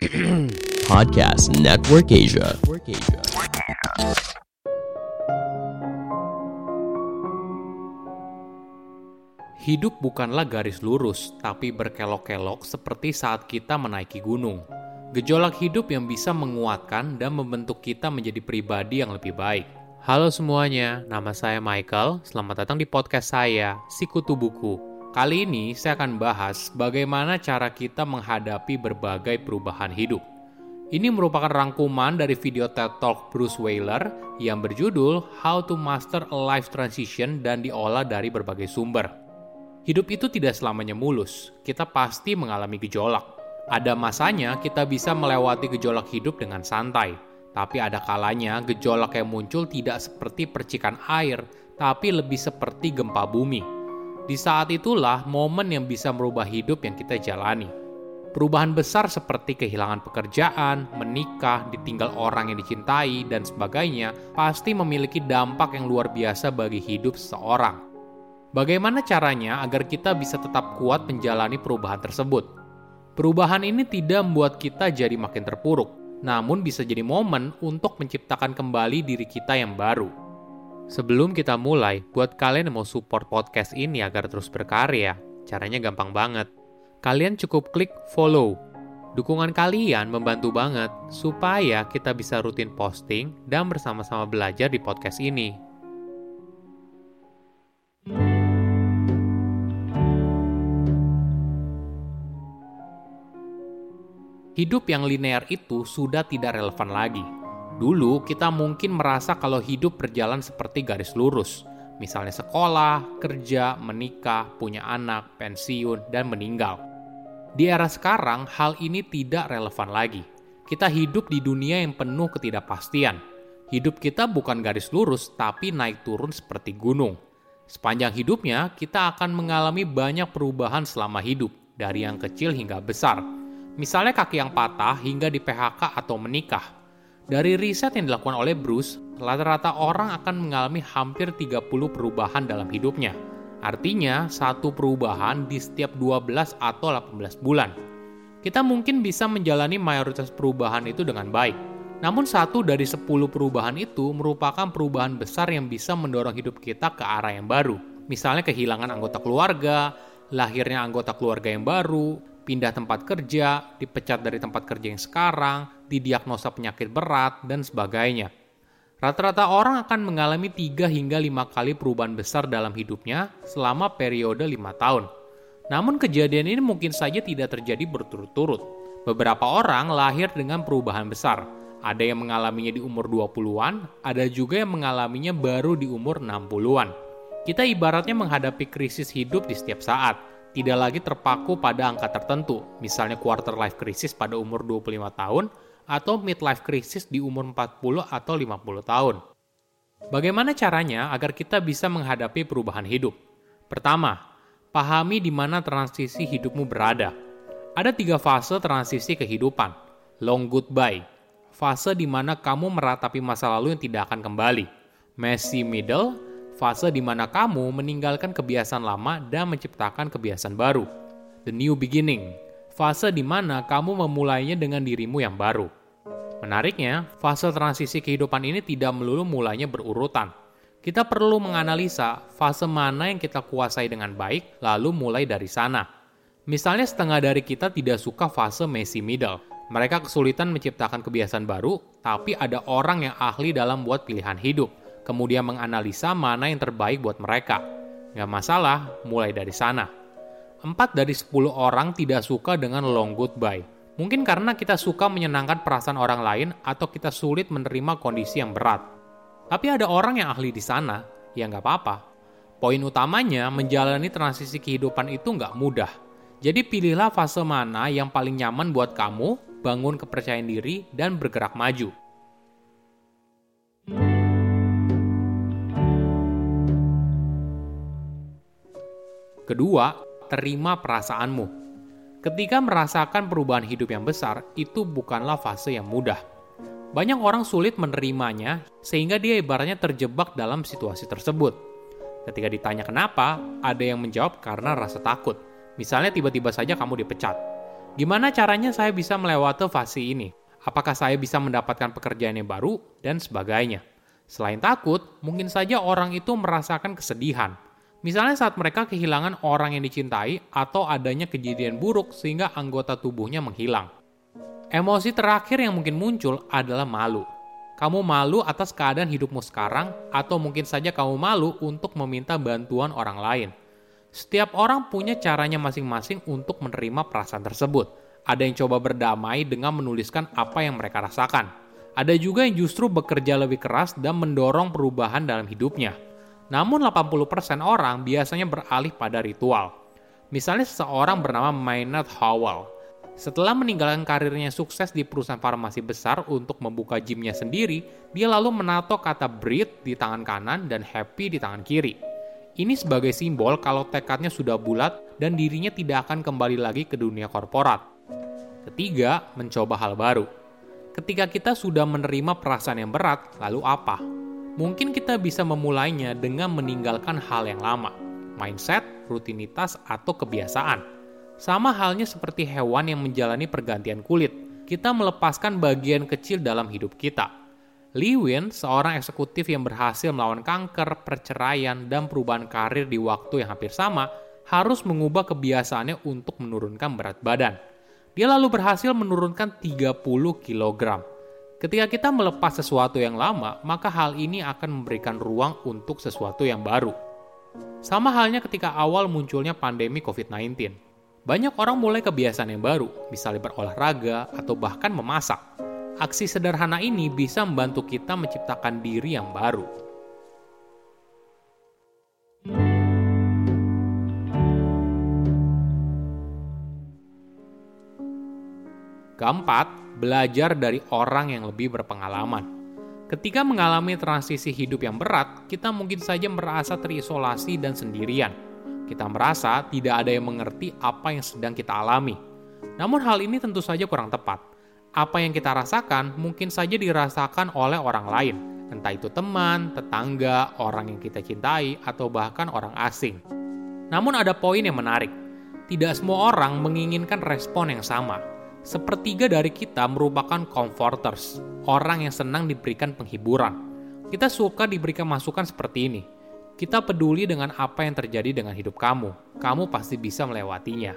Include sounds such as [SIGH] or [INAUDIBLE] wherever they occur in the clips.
[CLEARS THROAT] Podcast Network Asia. Hidup bukanlah garis lurus, tapi berkelok-kelok seperti saat kita menaiki gunung. Gejolak hidup yang bisa menguatkan dan membentuk kita menjadi pribadi yang lebih baik. Halo semuanya, nama saya Michael. Selamat datang di podcast saya, Sikutu Buku. Kali ini saya akan bahas bagaimana cara kita menghadapi berbagai perubahan hidup. Ini merupakan rangkuman dari video TED Talk Bruce Wailer yang berjudul How to Master a Life Transition dan diolah dari berbagai sumber. Hidup itu tidak selamanya mulus, kita pasti mengalami gejolak. Ada masanya kita bisa melewati gejolak hidup dengan santai, tapi ada kalanya gejolak yang muncul tidak seperti percikan air, tapi lebih seperti gempa bumi. Di saat itulah momen yang bisa merubah hidup yang kita jalani. Perubahan besar seperti kehilangan pekerjaan, menikah, ditinggal orang yang dicintai, dan sebagainya pasti memiliki dampak yang luar biasa bagi hidup seseorang. Bagaimana caranya agar kita bisa tetap kuat menjalani perubahan tersebut? Perubahan ini tidak membuat kita jadi makin terpuruk, namun bisa jadi momen untuk menciptakan kembali diri kita yang baru. Sebelum kita mulai, buat kalian yang mau support podcast ini agar terus berkarya, caranya gampang banget. Kalian cukup klik follow. Dukungan kalian membantu banget supaya kita bisa rutin posting dan bersama-sama belajar di podcast ini. Hidup yang linear itu sudah tidak relevan lagi. Dulu kita mungkin merasa kalau hidup berjalan seperti garis lurus, misalnya sekolah, kerja, menikah, punya anak, pensiun, dan meninggal. Di era sekarang, hal ini tidak relevan lagi. Kita hidup di dunia yang penuh ketidakpastian. Hidup kita bukan garis lurus, tapi naik turun seperti gunung. Sepanjang hidupnya, kita akan mengalami banyak perubahan selama hidup, dari yang kecil hingga besar misalnya kaki yang patah hingga di PHK atau menikah. Dari riset yang dilakukan oleh Bruce, rata-rata orang akan mengalami hampir 30 perubahan dalam hidupnya. Artinya, satu perubahan di setiap 12 atau 18 bulan. Kita mungkin bisa menjalani mayoritas perubahan itu dengan baik. Namun satu dari 10 perubahan itu merupakan perubahan besar yang bisa mendorong hidup kita ke arah yang baru. Misalnya kehilangan anggota keluarga, lahirnya anggota keluarga yang baru, pindah tempat kerja, dipecat dari tempat kerja yang sekarang, didiagnosa penyakit berat, dan sebagainya. Rata-rata orang akan mengalami 3 hingga 5 kali perubahan besar dalam hidupnya selama periode 5 tahun. Namun kejadian ini mungkin saja tidak terjadi berturut-turut. Beberapa orang lahir dengan perubahan besar. Ada yang mengalaminya di umur 20-an, ada juga yang mengalaminya baru di umur 60-an. Kita ibaratnya menghadapi krisis hidup di setiap saat tidak lagi terpaku pada angka tertentu, misalnya quarter life crisis pada umur 25 tahun atau midlife crisis di umur 40 atau 50 tahun. Bagaimana caranya agar kita bisa menghadapi perubahan hidup? Pertama, pahami di mana transisi hidupmu berada. Ada tiga fase transisi kehidupan. Long goodbye, fase di mana kamu meratapi masa lalu yang tidak akan kembali. Messy middle, fase di mana kamu meninggalkan kebiasaan lama dan menciptakan kebiasaan baru. The new beginning, fase di mana kamu memulainya dengan dirimu yang baru. Menariknya, fase transisi kehidupan ini tidak melulu mulainya berurutan. Kita perlu menganalisa fase mana yang kita kuasai dengan baik, lalu mulai dari sana. Misalnya setengah dari kita tidak suka fase messy middle. Mereka kesulitan menciptakan kebiasaan baru, tapi ada orang yang ahli dalam buat pilihan hidup kemudian menganalisa mana yang terbaik buat mereka. Gak masalah, mulai dari sana. Empat dari sepuluh orang tidak suka dengan long goodbye. Mungkin karena kita suka menyenangkan perasaan orang lain atau kita sulit menerima kondisi yang berat. Tapi ada orang yang ahli di sana, ya nggak apa-apa. Poin utamanya, menjalani transisi kehidupan itu nggak mudah. Jadi pilihlah fase mana yang paling nyaman buat kamu, bangun kepercayaan diri, dan bergerak maju. Kedua, terima perasaanmu. Ketika merasakan perubahan hidup yang besar, itu bukanlah fase yang mudah. Banyak orang sulit menerimanya, sehingga dia ibaratnya terjebak dalam situasi tersebut. Ketika ditanya kenapa, ada yang menjawab karena rasa takut. Misalnya tiba-tiba saja kamu dipecat. Gimana caranya saya bisa melewati fase ini? Apakah saya bisa mendapatkan pekerjaan yang baru? Dan sebagainya. Selain takut, mungkin saja orang itu merasakan kesedihan. Misalnya saat mereka kehilangan orang yang dicintai atau adanya kejadian buruk sehingga anggota tubuhnya menghilang. Emosi terakhir yang mungkin muncul adalah malu. Kamu malu atas keadaan hidupmu sekarang, atau mungkin saja kamu malu untuk meminta bantuan orang lain. Setiap orang punya caranya masing-masing untuk menerima perasaan tersebut. Ada yang coba berdamai dengan menuliskan apa yang mereka rasakan. Ada juga yang justru bekerja lebih keras dan mendorong perubahan dalam hidupnya. Namun 80% orang biasanya beralih pada ritual. Misalnya seseorang bernama Maynard Howell setelah meninggalkan karirnya sukses di perusahaan farmasi besar untuk membuka gymnya sendiri, dia lalu menato kata breathe di tangan kanan dan happy di tangan kiri. Ini sebagai simbol kalau tekadnya sudah bulat dan dirinya tidak akan kembali lagi ke dunia korporat. Ketiga, mencoba hal baru. Ketika kita sudah menerima perasaan yang berat, lalu apa? Mungkin kita bisa memulainya dengan meninggalkan hal yang lama, mindset, rutinitas, atau kebiasaan sama halnya seperti hewan yang menjalani pergantian kulit, kita melepaskan bagian kecil dalam hidup kita. Lewin, seorang eksekutif yang berhasil melawan kanker, perceraian, dan perubahan karir di waktu yang hampir sama, harus mengubah kebiasaannya untuk menurunkan berat badan. Dia lalu berhasil menurunkan 30 kg. Ketika kita melepas sesuatu yang lama, maka hal ini akan memberikan ruang untuk sesuatu yang baru. Sama halnya ketika awal munculnya pandemi COVID-19 banyak orang mulai kebiasaan yang baru, misalnya berolahraga atau bahkan memasak. Aksi sederhana ini bisa membantu kita menciptakan diri yang baru. Keempat, belajar dari orang yang lebih berpengalaman. Ketika mengalami transisi hidup yang berat, kita mungkin saja merasa terisolasi dan sendirian kita merasa tidak ada yang mengerti apa yang sedang kita alami. Namun hal ini tentu saja kurang tepat. Apa yang kita rasakan mungkin saja dirasakan oleh orang lain, entah itu teman, tetangga, orang yang kita cintai, atau bahkan orang asing. Namun ada poin yang menarik. Tidak semua orang menginginkan respon yang sama. Sepertiga dari kita merupakan comforters, orang yang senang diberikan penghiburan. Kita suka diberikan masukan seperti ini kita peduli dengan apa yang terjadi dengan hidup kamu. Kamu pasti bisa melewatinya.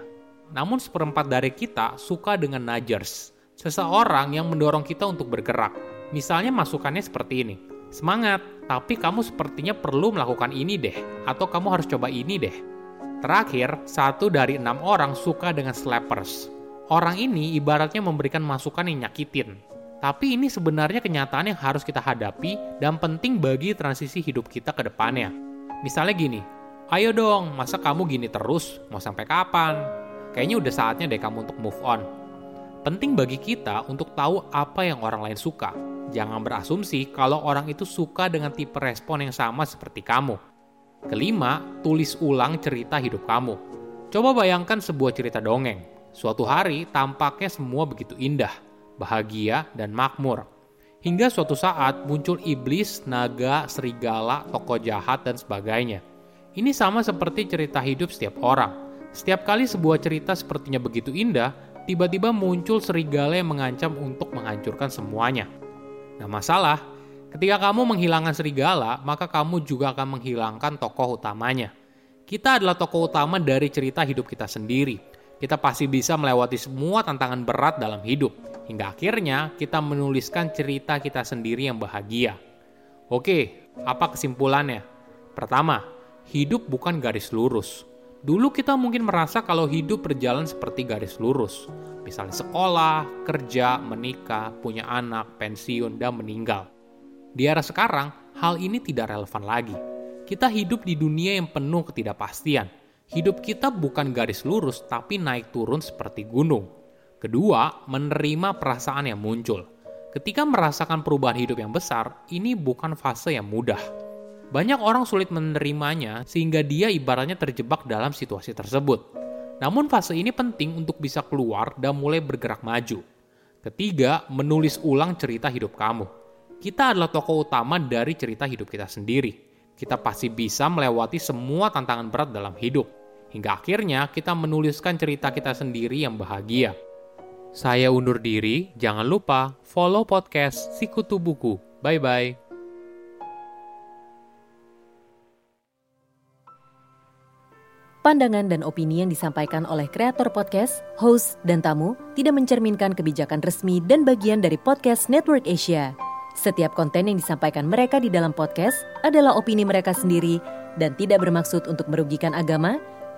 Namun seperempat dari kita suka dengan nudgers. Seseorang yang mendorong kita untuk bergerak. Misalnya masukannya seperti ini. Semangat, tapi kamu sepertinya perlu melakukan ini deh. Atau kamu harus coba ini deh. Terakhir, satu dari enam orang suka dengan slappers. Orang ini ibaratnya memberikan masukan yang nyakitin. Tapi ini sebenarnya kenyataan yang harus kita hadapi dan penting bagi transisi hidup kita ke depannya. Misalnya gini, ayo dong, masa kamu gini terus, mau sampai kapan? Kayaknya udah saatnya deh kamu untuk move on. Penting bagi kita untuk tahu apa yang orang lain suka. Jangan berasumsi kalau orang itu suka dengan tipe respon yang sama seperti kamu. Kelima, tulis ulang cerita hidup kamu. Coba bayangkan sebuah cerita dongeng. Suatu hari tampaknya semua begitu indah, bahagia, dan makmur. Hingga suatu saat muncul iblis, naga, serigala, tokoh jahat, dan sebagainya. Ini sama seperti cerita hidup setiap orang. Setiap kali sebuah cerita sepertinya begitu indah, tiba-tiba muncul serigala yang mengancam untuk menghancurkan semuanya. Nah masalah, ketika kamu menghilangkan serigala, maka kamu juga akan menghilangkan tokoh utamanya. Kita adalah tokoh utama dari cerita hidup kita sendiri. Kita pasti bisa melewati semua tantangan berat dalam hidup Hingga akhirnya kita menuliskan cerita kita sendiri yang bahagia. Oke, apa kesimpulannya? Pertama, hidup bukan garis lurus. Dulu kita mungkin merasa kalau hidup berjalan seperti garis lurus. Misalnya sekolah, kerja, menikah, punya anak, pensiun, dan meninggal. Di era sekarang, hal ini tidak relevan lagi. Kita hidup di dunia yang penuh ketidakpastian. Hidup kita bukan garis lurus, tapi naik turun seperti gunung Kedua, menerima perasaan yang muncul. Ketika merasakan perubahan hidup yang besar, ini bukan fase yang mudah. Banyak orang sulit menerimanya sehingga dia ibaratnya terjebak dalam situasi tersebut. Namun fase ini penting untuk bisa keluar dan mulai bergerak maju. Ketiga, menulis ulang cerita hidup kamu. Kita adalah tokoh utama dari cerita hidup kita sendiri. Kita pasti bisa melewati semua tantangan berat dalam hidup hingga akhirnya kita menuliskan cerita kita sendiri yang bahagia. Saya undur diri, jangan lupa follow podcast Sikutu Buku. Bye-bye. Pandangan dan opini yang disampaikan oleh kreator podcast, host, dan tamu tidak mencerminkan kebijakan resmi dan bagian dari podcast Network Asia. Setiap konten yang disampaikan mereka di dalam podcast adalah opini mereka sendiri dan tidak bermaksud untuk merugikan agama,